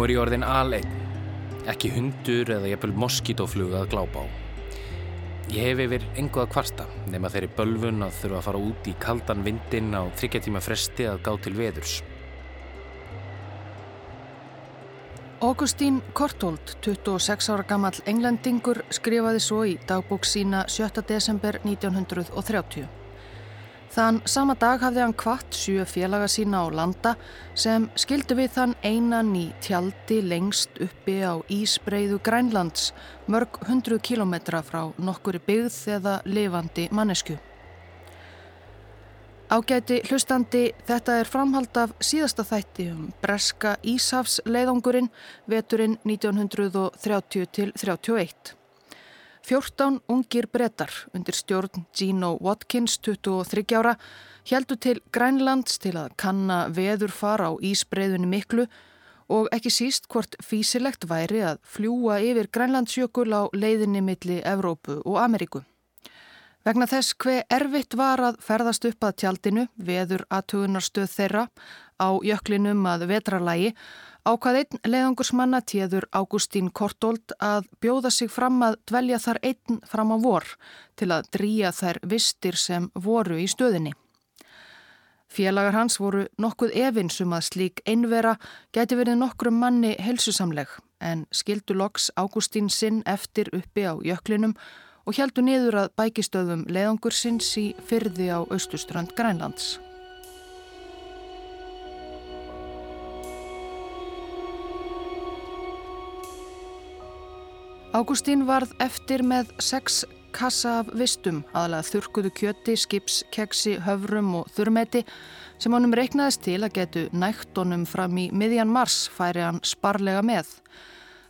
Nú er ég orðin aðeinn, ekki hundur eða jæfnvel moskítoflug að glápa á. Ég hef yfir engu að kvarta nema þeirri bölfun að þurfa að fara út í kaldan vindin á þryggjartíma fresti að gá til veðurs. Augustín Kortold, 26 ára gammal englendingur, skrifaði svo í dagbók sína 7. desember 1930. Þann sama dag hafði hann kvart sjö félaga sína á landa sem skildu við þann einan í tjaldi lengst uppi á Ísbreiðu Grænlands, mörg hundru kilometra frá nokkuri byggð eða lifandi mannesku. Ágæti hlustandi, þetta er framhald af síðasta þætti um breska Ísafs leiðangurinn veturinn 1930 til 31. 14 ungir brettar undir stjórn Gino Watkins, 23 ára, heldu til Grænlands til að kanna veður fara á Ísbreiðunni miklu og ekki síst hvort físilegt væri að fljúa yfir Grænlandsjökul á leiðinni milli Evrópu og Ameríku. Vegna þess hver erfitt var að ferðast upp að tjaldinu, veður aðtugunarstöð þeirra, á jöklinum að vetralægi, ákvað einn leiðangursmanna tíður Ágústín Kortold að bjóða sig fram að dvelja þar einn fram á vor til að drýja þær vistir sem voru í stöðinni. Félagar hans voru nokkuð evinsum að slík einvera gæti verið nokkrum manni helsusamleg en skildu loks Ágústín sinn eftir uppi á jöklinum og heldu niður að bækistöðum leiðangursins í fyrði á austustrand Grænlands. Ágústín varð eftir með sex kassa af vistum, aðalega þurkuðu kjöti, skips, keksi, höfrum og þurrmeti sem honum reiknaðist til að getu nægt honum fram í miðjan mars færi hann sparlega með.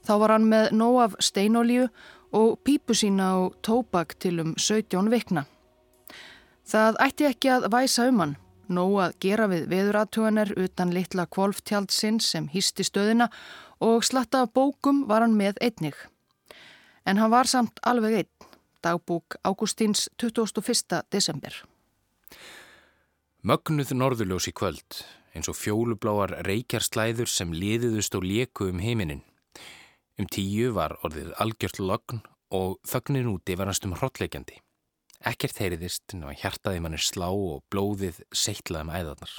Þá var hann með nóg af steinolíu og pípu sína og tóbak til um 17 vikna. Það ætti ekki að væsa um hann, nóg að gera við veðuratúaner utan litla kvolftjaldsinn sem hýsti stöðina og slatta bókum var hann með einnig. En hann var samt alveg einn, dagbúk Ágústíns 21. desember. Mögnuð norðurljós í kvöld, eins og fjólubláar reykjarslæður sem liðiðust og lieku um heiminin. Um tíu var orðið algjört logn og þögnin úti var næstum hrottleikjandi. Ekkert heyriðist en að hjartaði mannir slá og blóðið seittlaði með æðarnar.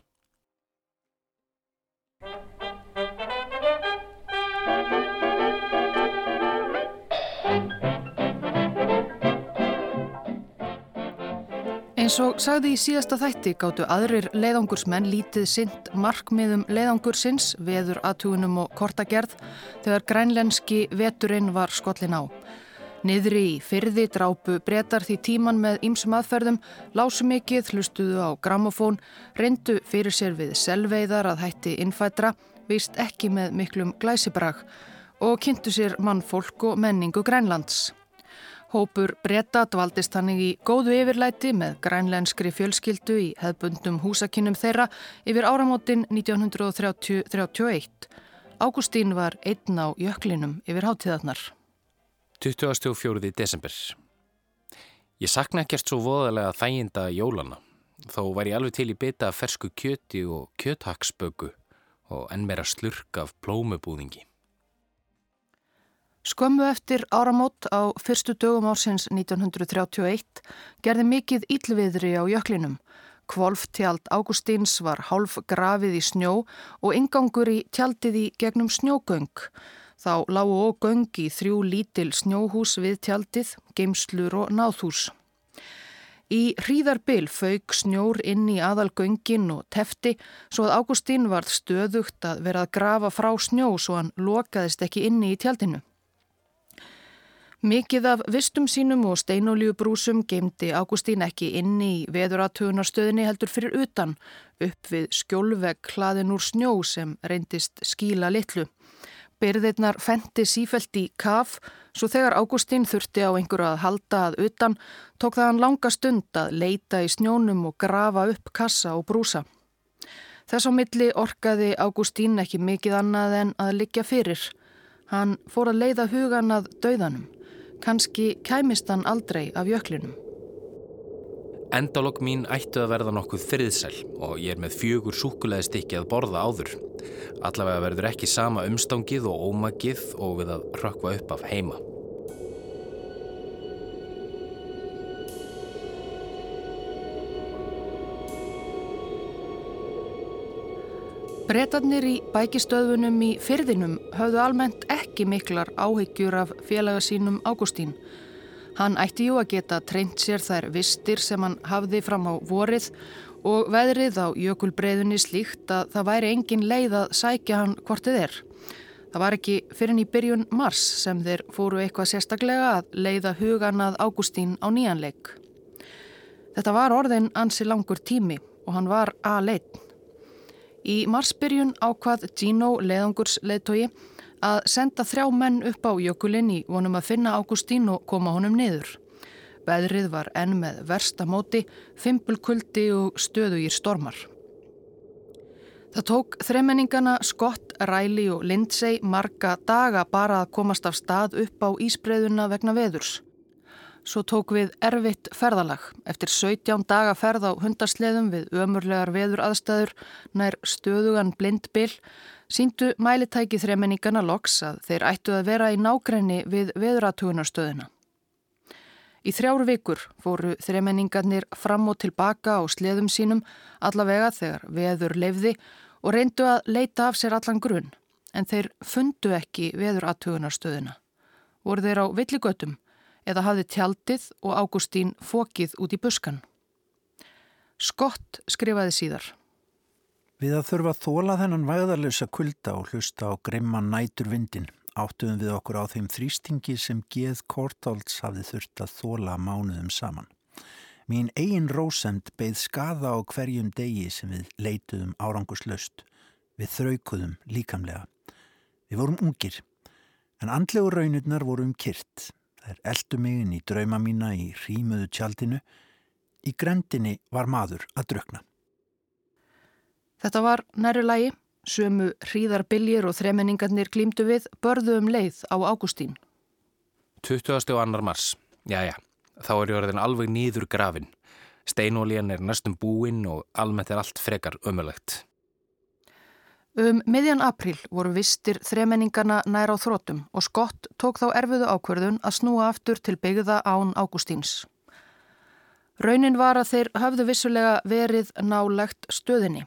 Eins og sagði í síðasta þætti gáttu aðrir leiðangursmenn lítið synd markmiðum leiðangursins, veður aðtugunum og kortagerð þegar grænlenski veturinn var skollin á. Niðri í fyrði drápu breytar því tíman með ýmsum aðferðum, lásu mikið, hlustuðu á gramofón, reyndu fyrir sér við selveiðar að hætti innfætra, vist ekki með miklum glæsibrag og kynntu sér mannfólk og menningu Grænlands. Hópur breyta dvaldist hannig í góðu yfirlæti með grænlenskri fjölskyldu í hefbundum húsakinnum þeirra yfir áramótin 1930-31. Ágústín var einn á jöklinum yfir hátíðarnar. 24. desember. Ég sakna ekkert svo voðalega þæginda jólana. Þó var ég alveg til í bytta fersku kjöti og kjöthaksböku og enn meira slurk af plómubúðingi. Skömmu eftir áramót á fyrstu dögum ársins 1931 gerði mikið íllviðri á jöklinum. Kvolftjald Ágústíns var hálf grafið í snjó og ingangur í tjaldið í gegnum snjógöng. Þá lágu og göng í þrjú lítil snjóhús við tjaldið, geimslur og náðhús. Í hríðarbil fauk snjór inn í aðalgöngin og tefti svo að Ágústín varð stöðugt að vera að grafa frá snjó svo hann lokaðist ekki inni í tjaldinu. Mikið af vistum sínum og steinolíubrúsum geimdi Ágústín ekki inni í veðuratugunarstöðinni heldur fyrir utan upp við skjólvegg hlaðin úr snjó sem reyndist skíla litlu. Byrðirnar fendi sífælt í kaf svo þegar Ágústín þurfti á einhverju að halda að utan tók það hann langa stund að leita í snjónum og grafa upp kassa og brúsa. Þess á milli orkaði Ágústín ekki mikið annað en að liggja fyrir. Hann fór að leiða hugan að dauðanum. Kanski kæmist hann aldrei af jöklinum. Endalokk mín ættu að verða nokkuð friðsæl og ég er með fjögur súkulæðistikki að borða áður. Allavega verður ekki sama umstangið og ómagið og við að rökva upp af heima. Bretarnir í bækistöðunum í fyrðinum höfðu almennt ekki miklar áhyggjur af félaga sínum Ágústín. Hann ætti jú að geta treynt sér þær vistir sem hann hafði fram á vorið og veðrið á jökulbreiðunni slíkt að það væri engin leið að sækja hann hvort þið er. Það var ekki fyrir í byrjun mars sem þeir fóru eitthvað sérstaklega að leiða hugan að Ágústín á nýjanleik. Þetta var orðin ansi langur tími og hann var að leitt. Í marsbyrjun ákvað Gino leðangurs leðtogi að senda þrjá menn upp á jökulinn í vonum að finna Ágústín og koma honum niður. Veðrið var enn með versta móti, fimpulkuldi og stöðugir stormar. Það tók þreimenningana Scott, Riley og Lindsay marga daga bara að komast af stað upp á ísbreyðuna vegna veðurs. Svo tók við erfitt ferðalag. Eftir 17 daga ferð á hundasleðum við ömurlegar veður aðstæður nær stöðugan blindbill síndu mælitæki þremenningana loks að þeir ættu að vera í nákrenni við veðuratugunarstöðuna. Í þrjáru vikur fóru þremenningarnir fram og tilbaka á sleðum sínum allavega þegar veður lefði og reyndu að leita af sér allan grunn en þeir fundu ekki veðuratugunarstöðuna. Voru þeir á villigötum eða hafði tjaldið og Ágústín fókið út í buskan. Skott skrifaði síðar. Við að þurfa að þóla þennan væðarlösa kulda og hlusta á grimman nætur vindin áttuðum við okkur á þeim þrýstingi sem geð Kortálds hafði þurft að þóla mánuðum saman. Mín eigin rósend beigð skada á hverjum degi sem við leituðum áranguslaust. Við þraukuðum líkamlega. Við vorum ungir, en andlegu raunirnar vorum kyrt. Það er eldu migin í drauma mína í hrímuðu tjaldinu. Í grendinni var maður að drukna. Þetta var næru lagi, sömu hríðarbiljir og þremenningarnir glýmdu við börðu um leið á Ágústín. 20. og annar mars, já já, þá er jörðin alveg nýður grafin. Steinólíjan er næstum búinn og almennt er allt frekar ömulegt. Um miðjan april voru vistir þremenningarna nær á þrótum og Skott tók þá erfiðu ákverðun að snúa aftur til byggða án Ágústíns. Raunin var að þeir hafðu vissulega verið nálegt stöðinni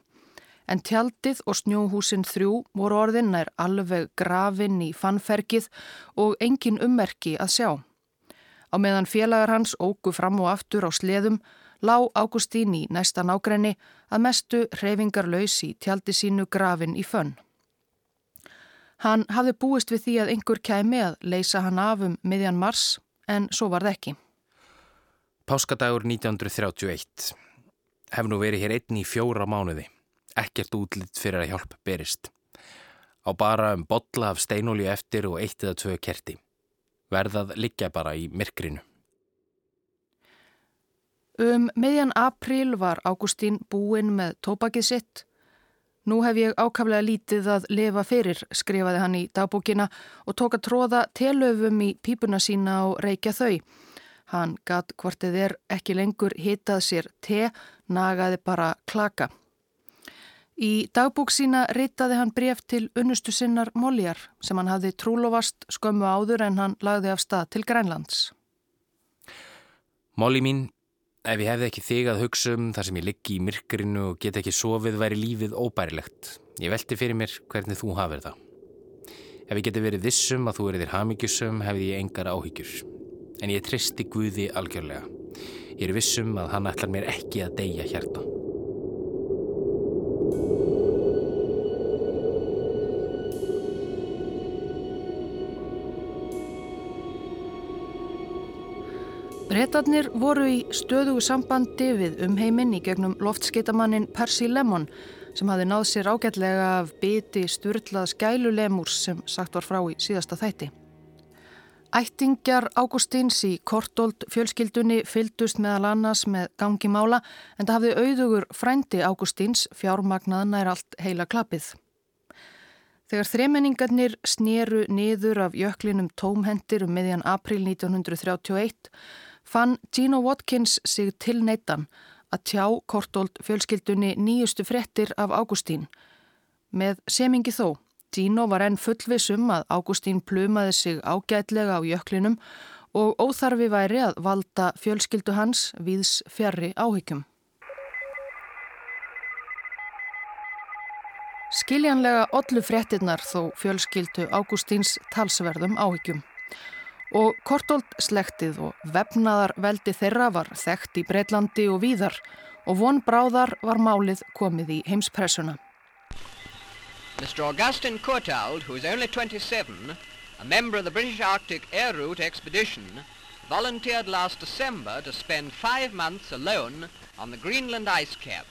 en tjaldið og snjóhúsin þrjú voru orðinnar alveg grafinn í fannfergið og engin ummerki að sjá. Á meðan félagar hans ógu fram og aftur á sleðum lág Ágústín í næsta nágrenni að mestu hreyfingarlaus í tjaldi sínu grafinn í fönn. Hann hafði búist við því að einhver kæmi að leysa hann af um miðjan mars en svo var það ekki. Páskadagur 1931. Hef nú verið hér einn í fjóra mánuði ekkert útlitt fyrir að hjálp berist. Á bara um botla af steinóli eftir og eitt eða tvö kerti. Verðað liggja bara í myrkrinu. Um miðjan april var Ágústín búinn með tópakið sitt. Nú hef ég ákaflega lítið að lifa fyrir, skrifaði hann í dagbókina og tók að tróða telöfum í pípuna sína og reykja þau. Hann gatt hvortið er ekki lengur hitað sér te, nagaði bara klaka. Í dagbúk sína ritaði hann bref til unnustu sinnar Moljar sem hann hafði trúlovast skömmu áður en hann lagði af stað til Grænlands. Molli mín, ef ég hefði ekki þig að hugsa um þar sem ég liggi í myrkurinu og get ekki sofið væri lífið óbærilegt. Ég velti fyrir mér hvernig þú hafið það. Ef ég geti verið vissum að þú erið þér hamigjusum hefði ég engar áhyggjur. En ég tristi Guði algjörlega. Ég er vissum að hann ætlar mér ekki að deyja hérna. Bretarnir voru í stöðugu sambandi við umheiminn í gegnum loftskitamannin Percy Lemon sem hafi náð sér ágætlega af biti sturlað skælulemurs sem sagt var frá í síðasta þætti. Ættingjar Ágústíns í Kortold fjölskyldunni fyldust meðal annars með gangi mála en það hafði auðugur frændi Ágústíns fjármagnaðan er allt heila klappið. Þegar þremenningarnir snéru niður af jöklinum tómhendir um miðjan april 1931 fann Gino Watkins sig til neittan að tjá Kortold fjölskyldunni nýjustu frettir af Ágústín. Með semingi þó, Gino var enn fullvisum að Ágústín plumaði sig ágætlega á jöklinum og óþarfi væri að valda fjölskyldu hans viðs fjarrri áhyggjum. Skiljanlega ollu frettinnar þó fjölskyldu Ágústíns talsverðum áhyggjum og Kortold slektið og vefnaðar veldi þeirra var þekkt í Breitlandi og víðar og von bráðar var málið komið í heimspressuna. Mr. Augustin Courtauld, who is only 27, a member of the British Arctic Air Route Expedition, volunteered last December to spend five months alone on the Greenland ice cap.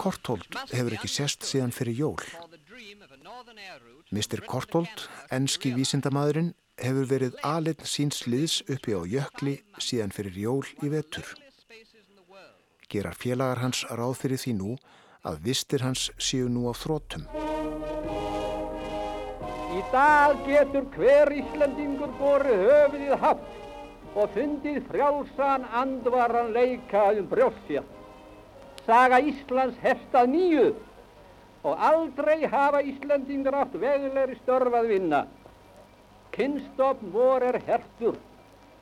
Kortholt hefur ekki sérst síðan fyrir jól. Mr. Kortholt, enski vísindamæðurinn, hefur verið alinn síns liðs uppi á jökli síðan fyrir jól í vetur. Gerar félagar hans ráð fyrir því nú að vistir hans séu nú á þrótum. Í dag getur hver Íslandingur borið höfuðið haft og fundið frjálsan andvaran leika um brjóstfjall saga Íslands herstað nýju og aldrei hafa Íslandingar átt vegulegri störf að vinna. Kynnstofn vor er hertur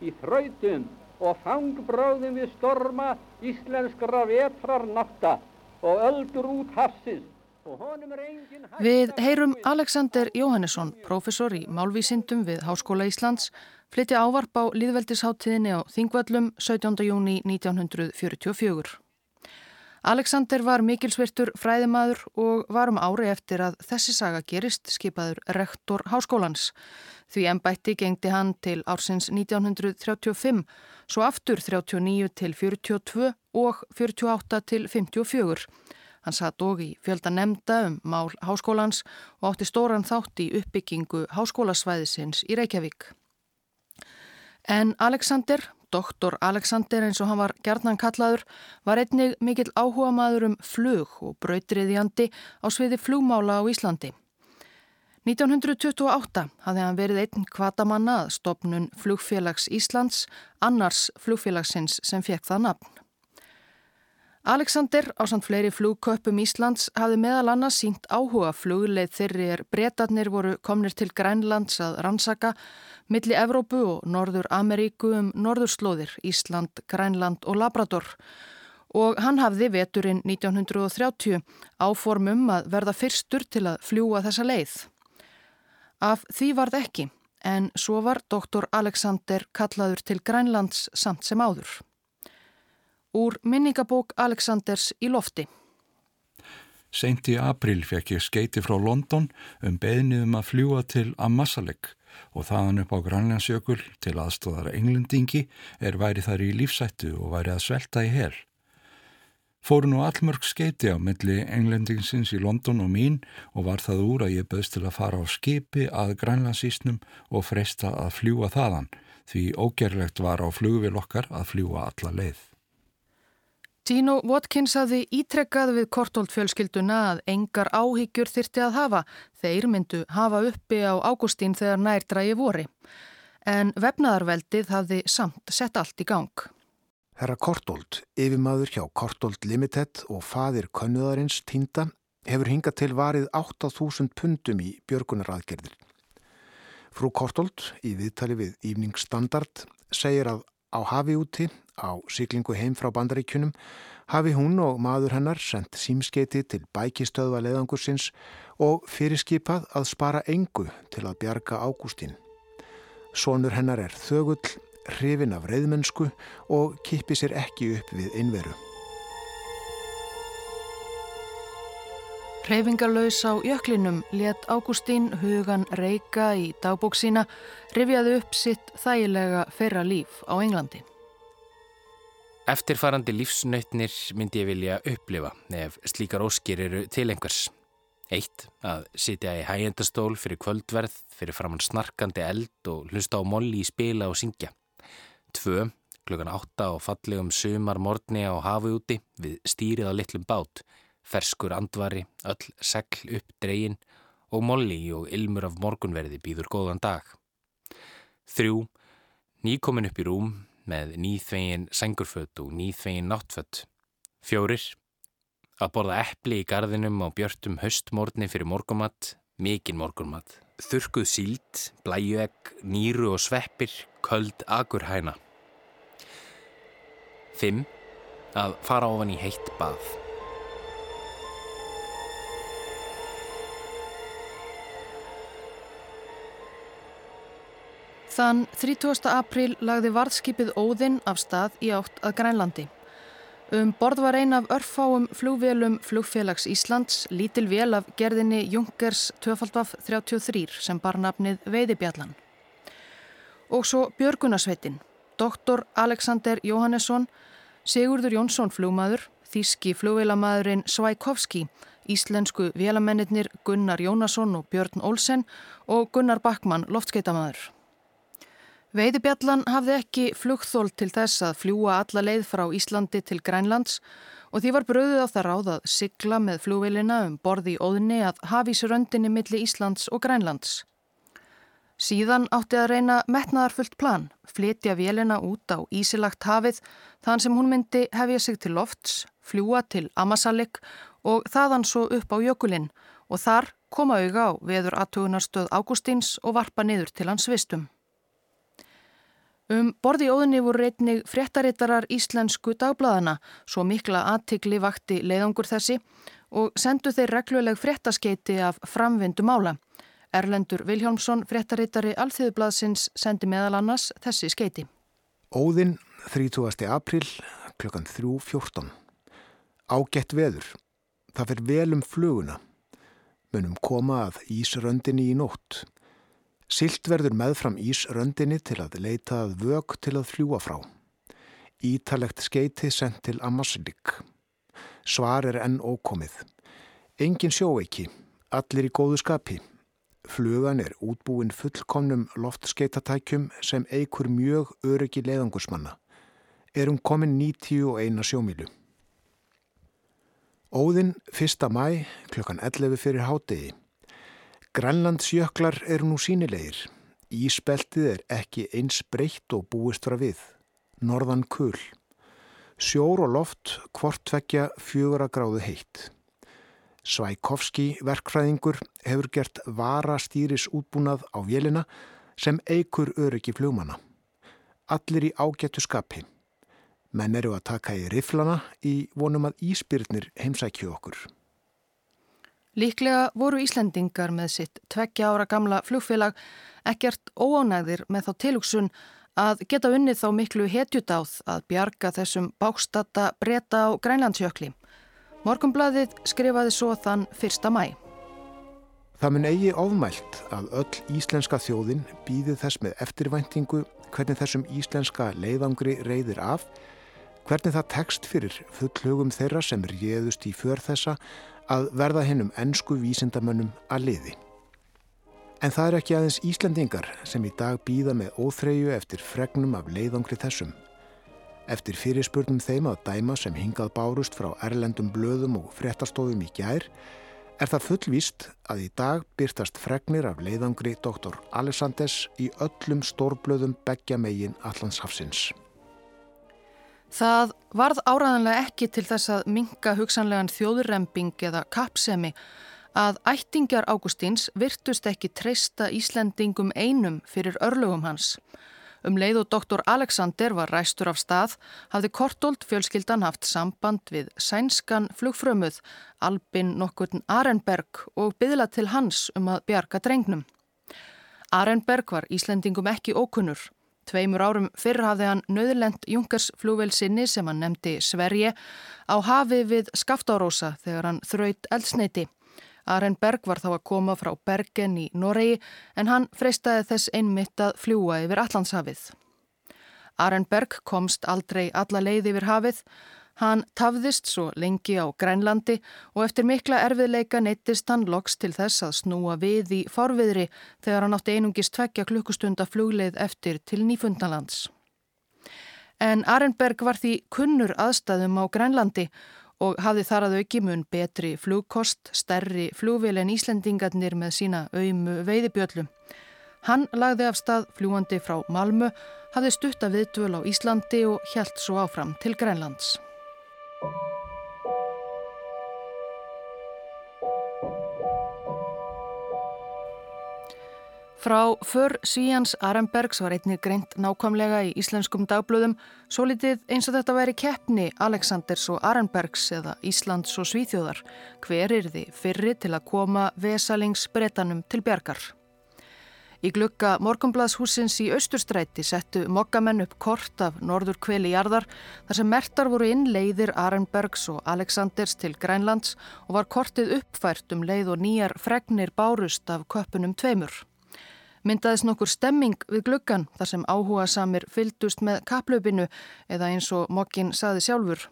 í þrautum og fangbráðum við storma íslenskra vetrarnáta og öldur út hafsins. Við heyrum Alexander Jóhannesson, professor í málvísindum við Háskóla Íslands, flytja ávarp á Líðveldisháttíðinni á Þingvallum 17. júni 1944. Alexander var mikilsvirtur fræðimaður og var um ári eftir að þessi saga gerist skipaður rektor háskólans. Því ennbætti gengdi hann til ársins 1935, svo aftur 39 til 42 og 48 til 54. Hann satt og í fjölda nefnda um mál háskólans og átti stóran þátt í uppbyggingu háskólasvæðisins í Reykjavík. En Alexander Doktor Alexander eins og hann var gerðnan kallaður var einnig mikill áhuga maður um flug og brautriðjandi á sviði flugmála á Íslandi. 1928 hafði hann verið einn kvatamanna að stopnun flugfélags Íslands, annars flugfélagsins sem fekk það nafn. Alexander á samt fleiri flugköpum Íslands hafði meðal annars sínt áhuga flugleið þeirri er breytatnir voru komnir til Grænlands að rannsaka milli Evrópu og Norður Ameríku um Norðurslóðir, Ísland, Grænland og Labrador og hann hafði veturinn 1930 áformum að verða fyrstur til að fljúa þessa leið. Af því varð ekki en svo var doktor Alexander kallaður til Grænlands samt sem áður. Úr minningabók Alexanders í lofti. Seint í april fekk ég skeiti frá London um beðniðum að fljúa til Ammasaleg og þaðan upp á Grænlandsjökul til aðstóðara englendingi er væri þar í lífsættu og væri að svelta í hel. Fóru nú allmörg skeiti á milli englendingsins í London og mín og var það úr að ég böðst til að fara á skipi að Grænlandsísnum og freysta að fljúa þaðan því ógerlegt var á flugvil okkar að fljúa alla leið. Tino Watkins hafði ítrekkað við Kortold fjölskylduna að engar áhyggjur þyrti að hafa. Þeir myndu hafa uppi á Ágústín þegar nærdrægi voru. En vefnaðarveldið hafði samt sett allt í gang. Herra Kortold, yfirmaður hjá Kortold Limited og fadir könnuðarins Týnda hefur hingað til varið 8.000 pundum í björgunaraðgerðir. Frú Kortold í viðtali við Ífningsstandard segir að á hafi úti á syklingu heim frá bandaríkunum hafi hún og maður hennar sendt símskeiti til bækistöðva leðangursins og fyrirskipað að spara engu til að bjarga Ágústín. Sónur hennar er þögull, hrifin af reyðmennsku og kippi sér ekki upp við innveru. Reyfingarlaus á jöklinum let Ágústín hugan reyka í dagbóksína, rifjaði upp sitt þægilega ferra líf á Englandi. Eftirfarandi lífsnautnir myndi ég vilja upplifa ef slíkar óskir eru til einhvers. Eitt, að sitja í hægjendastól fyrir kvöldverð, fyrir framann snarkandi eld og hlusta á molli í spila og syngja. Tvö, klukkan átta og fallegum sumar morgni á hafu úti við stýrið á litlum bát, ferskur andvari, öll segl upp dreyin og molli og ilmur af morgunverði býður góðan dag. Þrjú, Nýkomin upp í rúm með nýþvegin sengurfött og nýþvegin náttfött. Fjórir. Að borða eppli í gardinum á björtum höstmórni fyrir morgumatt, mikinn morgumatt. Þurkuð síld, blæjuegg, nýru og sveppir, köld agurhæna. Fimm. Að fara ofan í heitt bað. Þann 30. april lagði varðskipið Óðinn af stað í átt að Grænlandi. Um borð var ein af örfáum flugvélum flugfélags Íslands, lítil vél af gerðinni Junkers 2.33 sem bar nafnið Veiðibjallan. Og svo Björgunarsveitin, doktor Alexander Jóhannesson, Sigurður Jónsson flugmaður, þíski flugvélamæðurinn Svækovski, íslensku vélamennir Gunnar Jónasson og Björn Olsen og Gunnar Backmann loftskeitamæður. Veiðibjallan hafði ekki flugþól til þess að fljúa alla leið frá Íslandi til Grænlands og því var bröðuð á það ráð að sigla með flugveilina um borði í óðinni að hafísröndinni milli Íslands og Grænlands. Síðan átti að reyna metnaðarfullt plan, flytja vélina út á ísilagt hafið þann sem hún myndi hefja sig til lofts, fljúa til Amasalik og þaðan svo upp á jökulinn og þar koma auga á veður aðtugunarstöð Ágústins og varpa niður til hans vistum. Um borði óðinni voru reytnig fréttarittarar íslensku dagbladana, svo mikla aðtikli vakti leiðangur þessi og sendu þeir regluleg fréttaskeiti af framvindu mála. Erlendur Viljómsson, fréttarittari Alþjóðublaðsins, sendi meðal annars þessi skeiti. Óðinn, 30. april, klukkan 3.14. Ágætt veður. Það fyrir velum fluguna. Munum koma að Ísröndinni í nótt. Silt verður meðfram Ísröndinni til að leita að vög til að fljúa frá. Ítalegt skeiti sendt til Amaslik. Svar er enn ókomið. Engin sjóeiki, allir í góðu skapi. Flugan er útbúin fullkomnum loftskeittatækjum sem eigur mjög öryggi leiðangusmanna. Erum komin 91 sjómilu. Óðinn 1. mæ klukkan 11 fyrir hádegi. Grænlandsjöklar eru nú sínilegir. Ísbeltið er ekki eins breytt og búist frá við. Norðan kul. Sjór og loft hvortvekja fjögura gráðu heitt. Svækovski verkfræðingur hefur gert varastýris útbúnað á vélina sem eigur öryggi fljómana. Allir í ágættu skapi. Menn eru að taka í riflana í vonum að íspyrnir heimsækju okkur. Líklega voru Íslendingar með sitt tveggja ára gamla flugfélag ekkert óánægðir með þá tilugsun að geta unnið þá miklu hetjudáð að bjarga þessum bákstata breyta á Grænlandsjökli. Morgumbladið skrifaði svo þann 1. mæ. Það mun eigi ofmælt að öll íslenska þjóðin býði þess með eftirvæntingu hvernig þessum íslenska leiðangri reyðir af, hvernig það tekst fyrir fullhugum þeirra sem réðust í för þessa að verða hennum ennsku vísindamönnum að liði. En það er ekki aðeins Íslandingar sem í dag býða með óþreyju eftir fregnum af leiðangri þessum. Eftir fyrirspurnum þeim að dæma sem hingað bárust frá erlendum blöðum og fréttastofum í gær er það fullvíst að í dag byrtast fregnir af leiðangri Dr. Alessanders í öllum stórblöðum begja megin Allandshafsins. Það varð áraðanlega ekki til þess að minga hugsanlegan þjóðurremping eða kapsemi að ættingjar Ágústíns virtust ekki treysta Íslendingum einum fyrir örlugum hans. Um leið og doktor Alexander var ræstur af stað hafði Kortold fjölskyldan haft samband við sænskan flugfrömuð Albin nokkurn Arenberg og byðla til hans um að bjarga drengnum. Arenberg var Íslendingum ekki ókunnur. Tveimur árum fyrr hafði hann nöðurlend Junkers flúvel sinni sem hann nefndi Sverige á hafi við Skaftárósa þegar hann þraut eldsneiti. Arenberg var þá að koma frá Bergen í Noregi en hann freistaði þess einmitt að fljúa yfir Allandshafið. Arenberg komst aldrei alla leið yfir hafið. Hann tafðist svo lengi á Grænlandi og eftir mikla erfiðleika neittist hann loks til þess að snúa við í forviðri þegar hann átti einungist tvekja klukkustunda flugleið eftir til Nýfundalands. En Arenberg var því kunnur aðstæðum á Grænlandi og hafði þar að auki mun betri flugkost, stærri flugvél en Íslendingarnir með sína auðmu veiðibjöllum. Hann lagði af stað fljúandi frá Malmö, hafði stutta viðtvöl á Íslandi og hjælt svo áfram til Grænlands. Frá för Svíjans Arenbergs var einnig greint nákvæmlega í íslenskum dagblöðum svo litið eins og þetta væri keppni Aleksanders og Arenbergs eða Íslands og Svíþjóðar. Hver er þið fyrri til að koma vesalingsbretanum til bjargar? Í glukka Morgonbladshúsins í Östurstræti settu mokkamenn upp kort af norður kveli jarðar þar sem mertar voru inn leiðir Arenbergs og Aleksanders til Grænlands og var kortið uppfært um leið og nýjar fregnir bárust af köpunum tveimur myndaðist nokkur stemming við gluggan þar sem áhuga samir fyldust með kaplöpinu eða eins og mokkin saði sjálfur.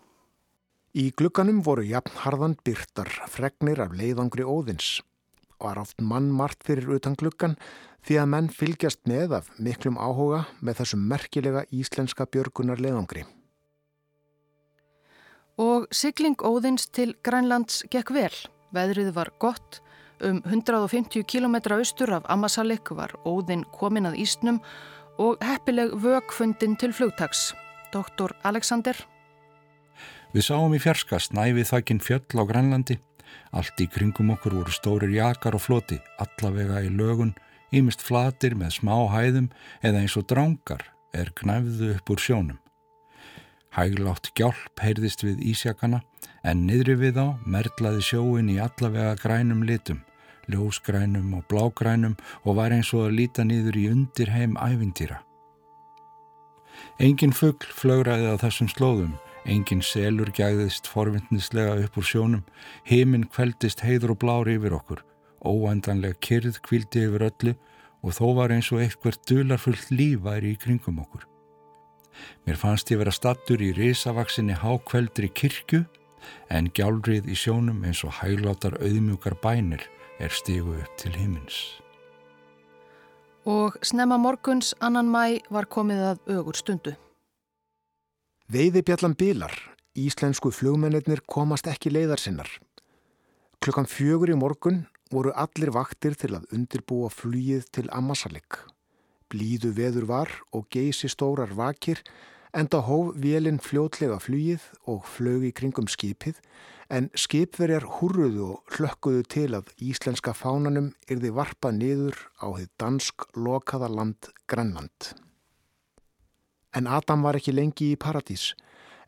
Í glugganum voru jafnharðan byrtar fregnir af leiðangri óðins. Var oft mann margt fyrir utan gluggan því að menn fylgjast með af miklum áhuga með þessum merkilega íslenska björgunar leiðangri. Og sigling óðins til Grænlands gekk vel. Veðrið var gott Um 150 km austur af Ammasalik var óðinn komin að Ísnum og heppileg vögfundin til flugtags. Doktor Alexander. Við sáum í fjarska snæfið þakkinn fjöll á Grænlandi. Allt í kringum okkur voru stórir jakar og floti, allavega í lögun, ímist flatir með smá hæðum eða eins og drángar er knæfðu upp úr sjónum. Hæglátt gjálp heyrðist við ísjakana en niðri við á merlaði sjóin í allavega grænum litum, ljósgrænum og blágrænum og var eins og að líta niður í undirheim ævintýra. Engin fuggl flögraði á þessum slóðum, engin selur gæðist forvindnislega upp úr sjónum, heiminn kveldist heiður og blári yfir okkur, óendanlega kyrð kvildi yfir öllu og þó var eins og eitthvað dularfullt líf væri í kringum okkur. Mér fannst ég vera stattur í risavaksinni hákveldri kirkju en gjálrið í sjónum eins og hægláttar auðmjúkar bænir er stígu upp til himins. Og snemma morguns annan mæ var komið að ögur stundu. Veiði bjallan bilar. Íslensku flugmennir komast ekki leiðar sinnar. Klukkan fjögur í morgun voru allir vaktir til að undirbúa flugið til Ammasalik. Blíðu veður var og geysi stórar vakir enda hóf vélinn fljótlega flugið og flög í kringum skipið en skipverjar húruðu og hlökkuðu til að íslenska fánanum yrði varpa niður á þið dansk lokaða land Grænland. En Adam var ekki lengi í paradís.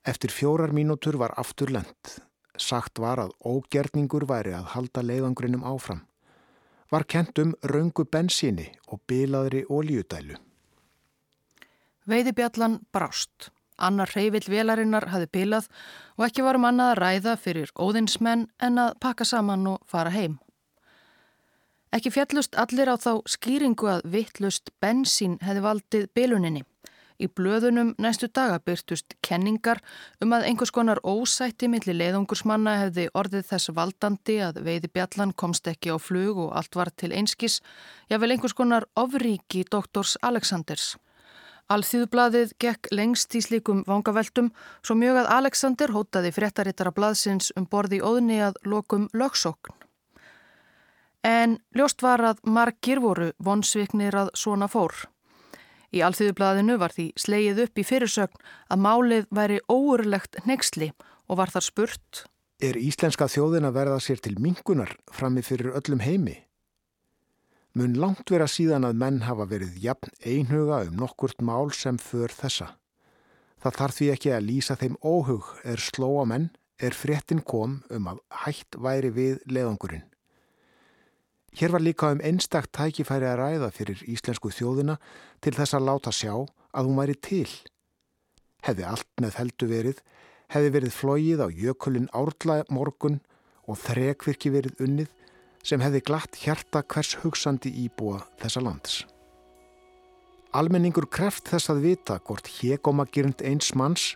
Eftir fjórar mínútur var aftur lend. Sagt var að ógerningur væri að halda leiðangrinum áfram. Var kent um raungu bensíni og bilaðri ólíudælu. Veiðibjallan brást. Annar reyvill velarinnar hafi bilað og ekki varum annað að ræða fyrir óðinsmenn en að pakka saman og fara heim. Ekki fjallust allir á þá skýringu að vittlust bensín hefði valdið biluninni. Í blöðunum næstu daga byrtust kenningar um að einhvers konar ósætti millir leiðungursmanna hefði orðið þess valdandi að veiði bjallan komst ekki á flug og allt var til einskis, jável einhvers konar ofríki doktors Aleksanders. Alþýðublaðið gekk lengst í slíkum vangaveltum svo mjög að Alexander hótaði fréttarittara blaðsins um borði óðni að lokum lögsókn. En ljóst var að margir voru vonsviknir að svona fór. Í Alþýðublaðinu var því sleið upp í fyrirsögn að málið væri óurlegt nexli og var þar spurt Er íslenska þjóðin að verða sér til mingunar frammi fyrir öllum heimi? mun langt vera síðan að menn hafa verið jafn einhuga um nokkurt mál sem för þessa. Það þarf því ekki að lýsa þeim óhug er slóa menn er fréttin kom um að hætt væri við leðangurinn. Hér var líka um einstakt tækifæri að ræða fyrir íslensku þjóðina til þess að láta sjá að hún væri til. Hefði allt með heldu verið, hefði verið flóið á jökulin árla morgun og þrekvirki verið unnið sem hefði glatt hjarta hvers hugsandi íbúa þessa lands. Almenningur kreft þess að vita hvort hegómagirnd eins manns,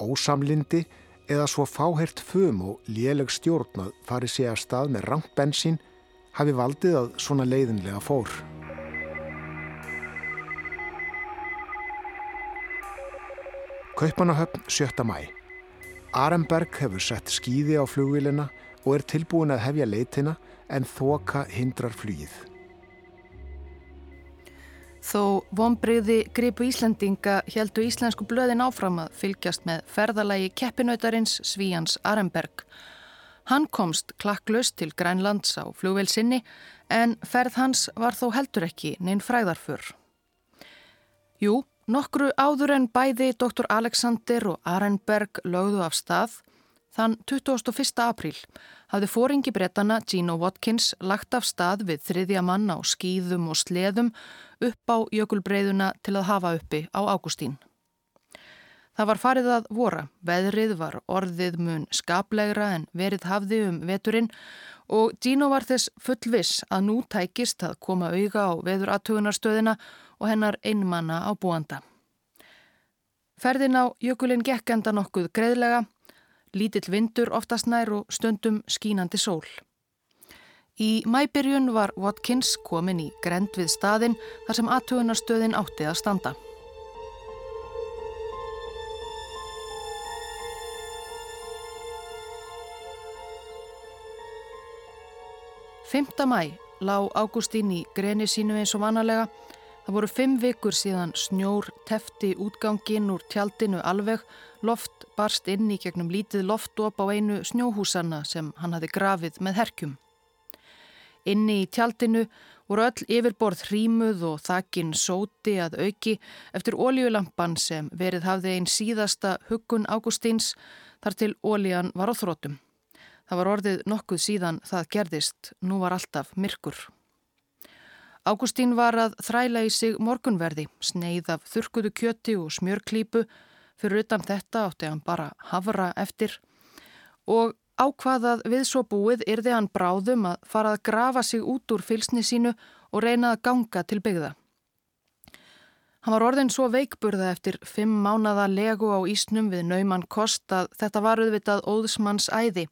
ósamlindi eða svo fáhert fum og léleg stjórn að fari sig að stað með rangt bensín hafi valdið að svona leiðinlega fór. Kaupanahöfn 7. mæ. Aremberg hefur sett skýði á flugvílina og er tilbúin að hefja leitina en þoka hindrar flýið. Þó vonbreyði gripu Íslandinga heldu íslensku blöðin áfram að fylgjast með ferðalagi keppinautarins Svíjans Arenberg. Hann komst klakklaust til Grænlands á flugvelsinni en ferð hans var þó heldur ekki neinn fræðarfur. Jú, nokkru áður en bæði Dr. Alexander og Arenberg lögðu af stað Þann 21. apríl hafði fóringi brettana Gino Watkins lagt af stað við þriðja mann á skýðum og sleðum upp á jökulbreyðuna til að hafa uppi á Ágústín. Það var farið að vora, veðrið var orðið mun skaplegra en verið hafði um veturinn og Gino var þess fullviss að nú tækist að koma auga á veðuratögunarstöðina og hennar einmanna á búanda. Ferðin á jökulinn gekk enda nokkuð greiðlega lítill vindur oftast nær og stundum skínandi sól. Í mæbyrjun var Watkins komin í grend við staðin þar sem aðtögunarstöðin átti að standa. Fymta mæ lág Ágústín í greni sínu eins og vanalega Það voru fimm vikur síðan snjór tefti útganginn úr tjaldinu alveg, loft barst inn í gegnum lítið loftop á einu snjóhúsanna sem hann hafi grafið með herkjum. Inni í tjaldinu voru öll yfirborð hrímuð og þakkinn sóti að auki eftir ólíulampan sem verið hafði einn síðasta huggun Ágústíns þar til ólían var á þrótum. Það var orðið nokkuð síðan það gerðist, nú var alltaf myrkur. Ágústín var að þræla í sig morgunverði, sneið af þurkuðu kjöti og smjörklípu, fyrir utan þetta átti hann bara havra eftir og ákvaðað við svo búið yrði hann bráðum að fara að grafa sig út úr fylsni sínu og reyna að ganga til byggða. Hann var orðin svo veikburða eftir fimm mánada legu á ísnum við nauman kost að þetta var auðvitað óðsmanns æði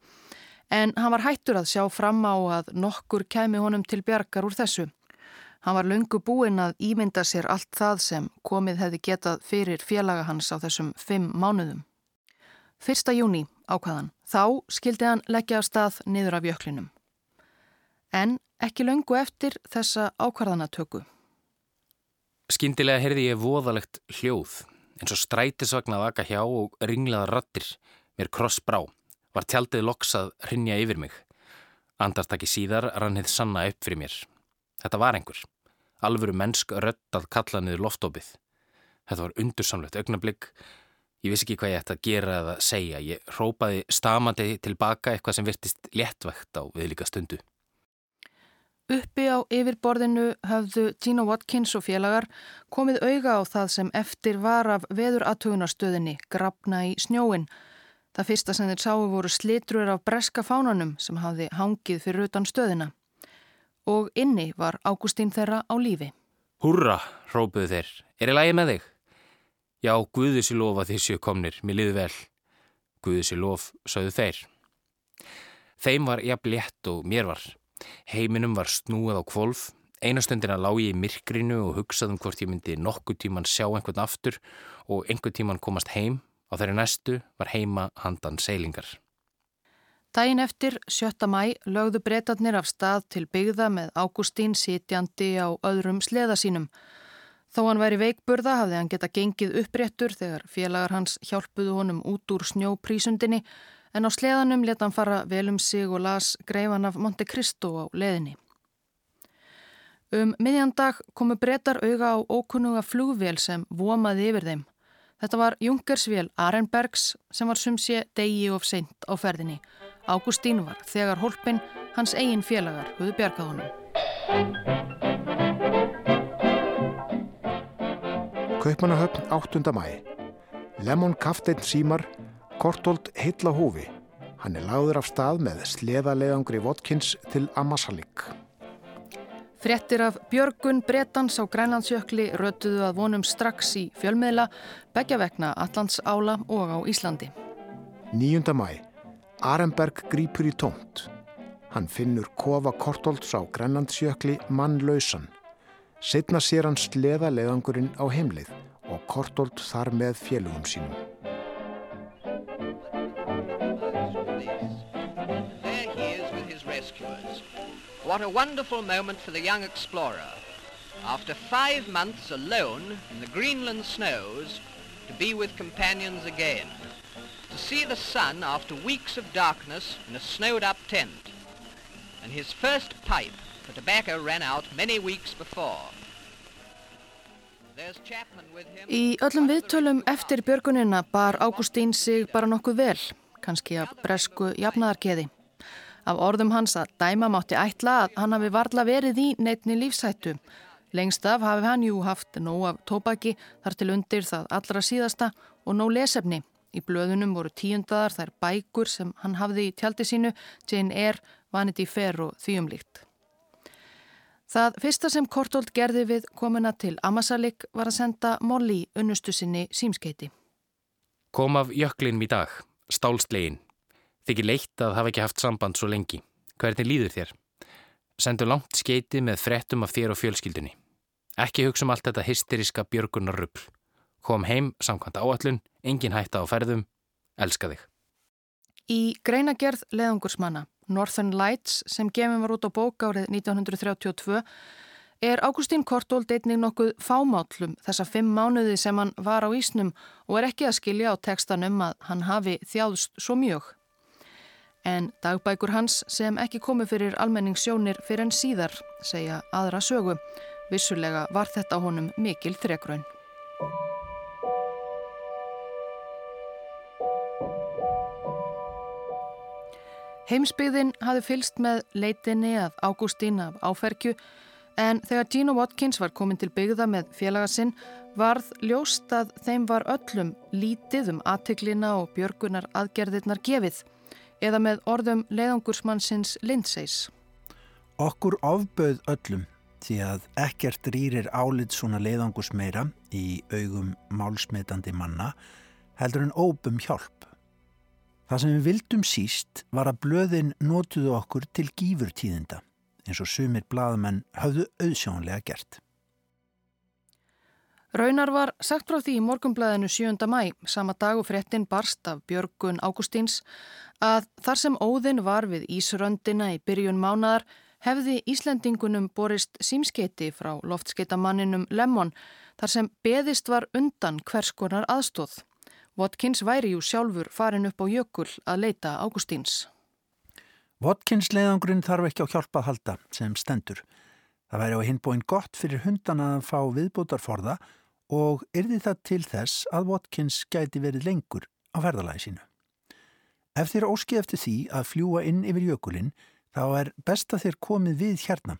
en hann var hættur að sjá fram á að nokkur kemi honum til bjargar úr þessu. Hann var lungu búinn að ímynda sér allt það sem komið hefði getað fyrir félaga hans á þessum fimm mánuðum. Fyrsta júni ákvaðan, þá skildi hann leggja af stað niður af jöklinum. En ekki lungu eftir þessa ákvarðanatöku. Skindilega heyrði ég voðalegt hljóð, eins og strætisvagn að vaka hjá og ringlaða rattir, mér kross brá, var tjaldið loksað hrinja yfir mig. Andartaki síðar rann hefði sanna upp fyrir mér. Þetta var einhver alvöru mennsk rödd að kalla niður loftopið. Þetta var undursamlegt augnablygg. Ég vissi ekki hvað ég ætti að gera eða segja. Ég rópaði stamandi tilbaka eitthvað sem virtist léttvægt á viðlíka stundu. Uppi á yfirborðinu höfðu Gino Watkins og félagar komið auga á það sem eftir var af veðuratögunarstöðinni, grafna í snjóin. Það fyrsta sem þeir sáu voru slitrur af breska fánanum sem hafði hangið fyrir utan stöðina og inni var Ágústín þeirra á lífi. Húrra, rópuðu þeir. Er ég lægi með þig? Já, Guðis í lofa því séu komnir, mér liði vel. Guðis í lof, sögðu þeir. Þeim var jafn létt og mér var. Heiminum var snúið á kvolf. Einastundina lág ég í myrkrinu og hugsaðum hvort ég myndi nokkuð tíman sjá einhvern aftur og einhvern tíman komast heim. Á þeirri næstu var heima handan seilingar. Dæin eftir, 7. mæ, lögðu breytatnir af stað til byggða með Ágústín sitjandi á öðrum sleða sínum. Þó hann væri veikburða hafði hann geta gengið uppréttur þegar félagar hans hjálpuðu honum út úr snjóprísundinni en á sleðanum leta hann fara vel um sig og las greifan af Monte Cristo á leðinni. Um miðjandag komu breytar auga á ókunnuga flugvél sem vomaði yfir þeim. Þetta var Junkersvél Arenbergs sem var sumsið degi of seint á ferðinni. Ágústín var þegar hólpin hans eigin félagar höfðu bjargað honum. Kaupmannahöfn 8. mæ. Lemon Kafteinn Símar, Kortold heitla hófi. Hann er lagður af stað með sleðalegangri Votkins til Amasalik. Frettir af Björgun Bretans á Grænlandsjökli rötuðu að vonum strax í fjölmiðla, begja vegna Allands ála og á Íslandi. 9. mæ. Arenberg grýpur í tómt. Hann finnur kofa Kortolds á Grænlandsjökli mannlausan. Setna sér hann sleða leðangurinn á heimlið og Kortold þar með félugum sínum. What a wonderful moment for the young explorer. after five months alone in the Greenland snows, to be with companions again, to see the sun after weeks of darkness in a snowed-up tent, and his first pipe, for tobacco ran out many weeks before. Í öllum viðtölum eftir björgunina bar Ágústín sig bara nokkuð vel, kannski af bresku jafnaðargeði. Af orðum hans að dæma mátti ætla að hann hafi varla verið í neitni lífsættu. Lengst af hafi hann jú haft nóg af tópaki þar til undir það allra síðasta og nóg lesefni. Í blöðunum voru tíundadar þær bækur sem hann hafði í tjaldi sínu, Jane Eyre, Vanity Fair og þvíumlíkt. Það fyrsta sem Kortold gerði við komuna til Amasalik var að senda Molly unnustu sinni símskeiti. Kom af jöklin í dag, stálslegin. Þykir leitt að hafa ekki haft samband svo lengi. Hvernig líður þér? Sendu langt skeiti með frettum af þér og fjölskyldunni. Ekki hugsa um allt þetta hysteriska björgunar rupl. Kom heim, samkvæmt áallun, engin hætta á ferðum, elska þig. Í greinagerð leðungursmanna Northern Lights sem gefum var út á bók árið 1932 er Ágústín Kortold einnig nokkuð fámállum þessa fimm mánuði sem hann var á Ísnum og er ekki að skilja á tekstan um að hann hafi þjáðst svo mjög. En dagbækur hans sem ekki komi fyrir almenningssjónir fyrir en síðar segja aðra sögu. Vissulega var þetta honum mikil þrekraun. Heimsbyðin hafi fylst með leitinni að Ágústín af áferkju en þegar Gino Watkins var komin til byggða með félagasinn varð ljóst að þeim var öllum lítið um aðteklina og björgunar aðgerðirnar gefið eða með orðum leiðangursmannsins Lindseis. Okkur ofböð öllum því að ekkert rýrir álit svona leiðangurs meira í augum málsmetandi manna heldur en óbum hjálp. Það sem við vildum síst var að blöðin nótuðu okkur til gífurtíðinda eins og sumir blaðamenn hafðu auðsjónlega gert. Raunar var sagt frá því í morgumblæðinu 7. mæ, sama dag og fréttin barst af Björgun Ágústíns, að þar sem óðinn var við Ísröndina í byrjun mánadar hefði Íslendingunum borist símskeiti frá loftskeitamanninum Lemmon þar sem beðist var undan hvers konar aðstóð. Watkins væri jú sjálfur farin upp á jökul að leita Ágústíns. Watkins leiðangurinn þarf ekki á hjálpa að halda sem stendur. Það væri á hinbóin gott fyrir hundana að fá viðbútarforða og yrði það til þess að Watkins gæti verið lengur á ferðalagi sínu. Ef þér óski eftir því að fljúa inn yfir jökulinn þá er best að þér komið við hérna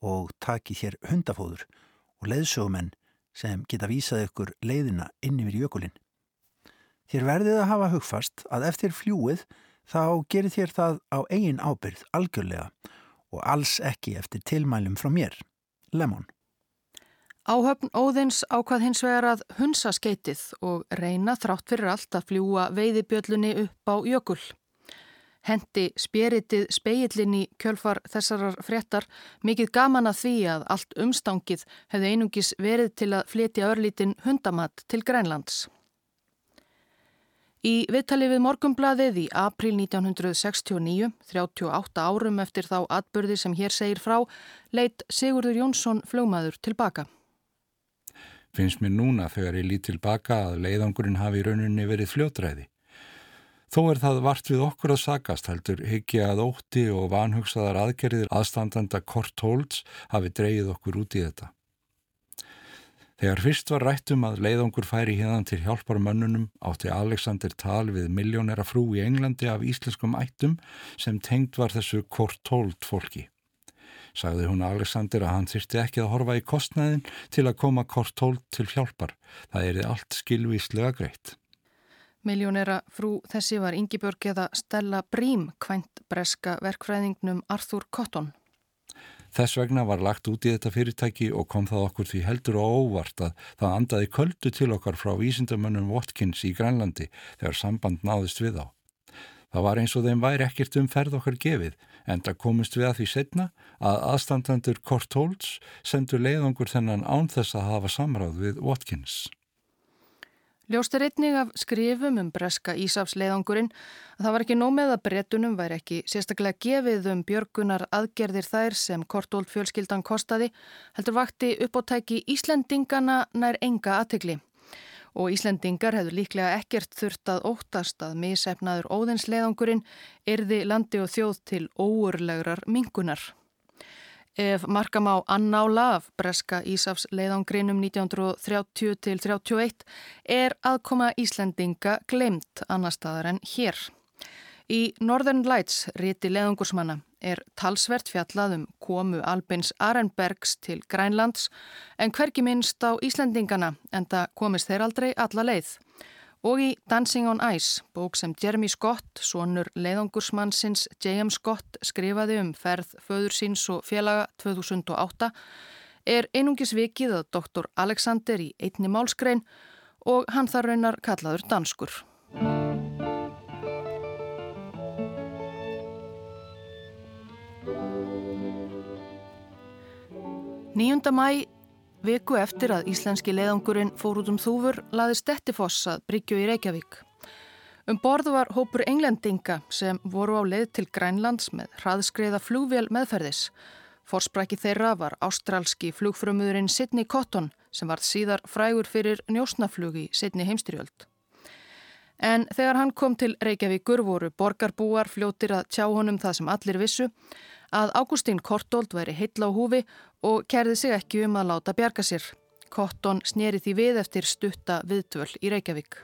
og taki þér hundafóður og leiðsögumenn sem geta vísað ykkur leiðina inn yfir jökulinn. Þér verðið að hafa hugfast að eftir fljúið þá gerir þér það á eigin ábyrð algjörlega og alls ekki eftir tilmælum frá mér. Lemon. Áhöfn Óðins ákvað hins vegar að hunsa skeitið og reyna þrátt fyrir allt að fljúa veiðibjöllunni upp á jökul. Hendi spjeritið speilin í kjölfar þessarar fréttar mikið gaman að því að allt umstangið hefði einungis verið til að flytja örlítin hundamatt til Grænlands. Í viðtali við Morgumblaðið í april 1969, 38 árum eftir þá atbyrði sem hér segir frá, leitt Sigurður Jónsson fljómaður tilbaka. Finnst mér núna þegar ég lít tilbaka að leiðangurinn hafi í rauninni verið fljótræði. Þó er það vart við okkur að sagast heldur hyggja að ótti og vanhugsaðar aðgerðir aðstandanda Kort Holtz hafi dreyið okkur út í þetta. Þegar fyrst var rættum að leiðangur færi hérna til hjálpar mönnunum átti Alexander tal við miljónera frú í Englandi af íslenskum ættum sem tengt var þessu kortólt fólki. Sagði hún Alexander að hann þyrsti ekki að horfa í kostnæðin til að koma kortólt til hjálpar. Það er allt skilvíslega greitt. Miljónera frú þessi var Ingeborg eða Stella Brím kvænt breska verkfræðingnum Arthur Cotton. Þess vegna var lagt út í þetta fyrirtæki og kom það okkur því heldur og óvart að það andaði köldu til okkar frá vísindamönnum Watkins í Grænlandi þegar samband náðist við á. Það var eins og þeim væri ekkert um ferð okkar gefið en það komist við að því setna að aðstandandur Kort Holtz sendur leiðangur þennan án þess að hafa samráð við Watkins. Ljóst er einnig af skrifum um breska Ísafsleiðangurinn að það var ekki nómið að brettunum væri ekki sérstaklega gefið um björgunar aðgerðir þær sem Kortóld fjölskyldan kostaði heldur vakti uppáttæki Íslendingana nær enga aðtegli og Íslendingar hefur líklega ekkert þurft að óttast að misefnaður óðinsleiðangurinn erði landi og þjóð til óurlegrar mingunar. Ef markam á annála af breska Ísafs leiðangrinum 1930 til 31 er aðkoma Íslendinga glemt annar staðar en hér. Í Northern Lights, riti leðungursmanna, er talsvert fjallað um komu Albins Arenbergs til Grænlands en hverki minnst á Íslendingana en það komist þeir aldrei alla leið. Og í Dancing on Ice, bók sem Jeremy Scott, sonur leiðungursmannsins J.M. Scott skrifaði um ferð föður síns og félaga 2008, er einungis vikið að doktor Alexander í einni málskrein og hann þar raunar kallaður danskur. 9. mæ, viku eftir að íslenski leiðangurinn fór út um þúfur, laði Stettifoss að Bryggju í Reykjavík. Um borðu var hópur englendinga sem voru á leið til Grænlands með hraðskreiða flugvél meðferðis. Forspræki þeirra var ástrálski flugfrömmuðurinn Sidney Cotton sem var síðar frægur fyrir njósnaflug í Sidney heimstyrjöld. En þegar hann kom til Reykjavíkur voru borgarbúar fljótir að tjá honum það sem allir vissu að Ágústín Kortold væri heitla á húfi og kerði sig ekki um að láta bjarga sér. Kotton sneri því við eftir stutta viðtöl í Reykjavík.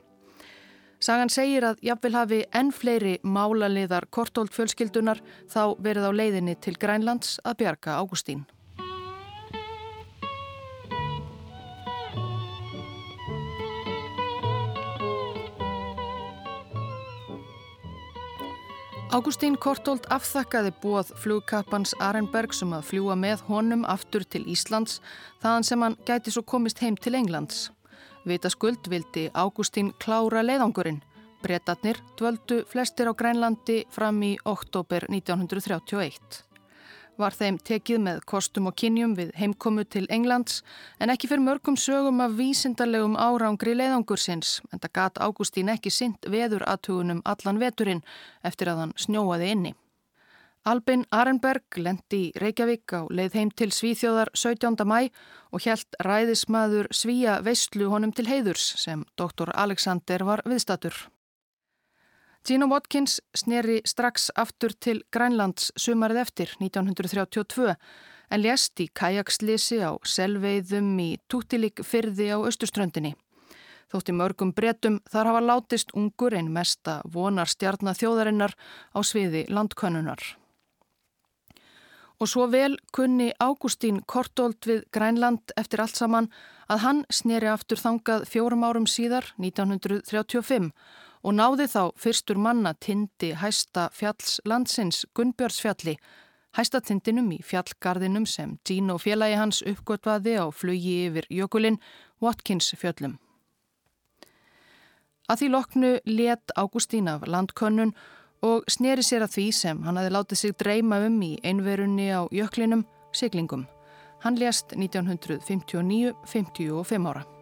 Sagan segir að jafnvel hafi enn fleiri málaliðar Kortold fjölskyldunar þá verið á leiðinni til Grænlands að bjarga Ágústín. Ágústín Kortold afþakkaði búað flugkappans Arenberg sem að fljúa með honum aftur til Íslands þaðan sem hann gæti svo komist heim til Englands. Vita skuld vildi Ágústín klára leiðangurinn. Bretatnir dvöldu flestir á Grænlandi fram í oktober 1931 var þeim tekið með kostum og kynjum við heimkomu til Englands en ekki fyrir mörgum sögum af vísindarlegum árangri leiðangursins en það gat Ágústín ekki sint veður aðtugunum allan veturinn eftir að hann snjóaði inni. Albin Arenberg lendi í Reykjavík á leið heim til Svíþjóðar 17. mæ og hjælt ræðismadur Svíja veistlu honum til heiðurs sem doktor Alexander var viðstatur. Gino Watkins sneri strax aftur til Grænlands sumarið eftir 1932 en lést í kajakslisi á selveiðum í Túttilík fyrði á Östurströndinni. Þótti mörgum bretum þar hafa látist ungur en mesta vonar stjarnathjóðarinnar á sviði landkönnunar. Og svo vel kunni Ágústín Kortold við Grænland eftir allt saman að hann sneri aftur þangað fjórum árum síðar, 1935 og náði þá fyrstur manna tindi hæsta fjalls landsins Gunnbjörnsfjalli, hæsta tindinum í fjallgarðinum sem Gino félagi hans uppgötvaði á flugi yfir jökulinn Watkins fjöllum. Að því loknu let Ágústín af landkönnun og sneri sér að því sem hann hafi látið sig dreyma um í einverunni á jöklinum, siglingum. Hann lést 1959-55 ára.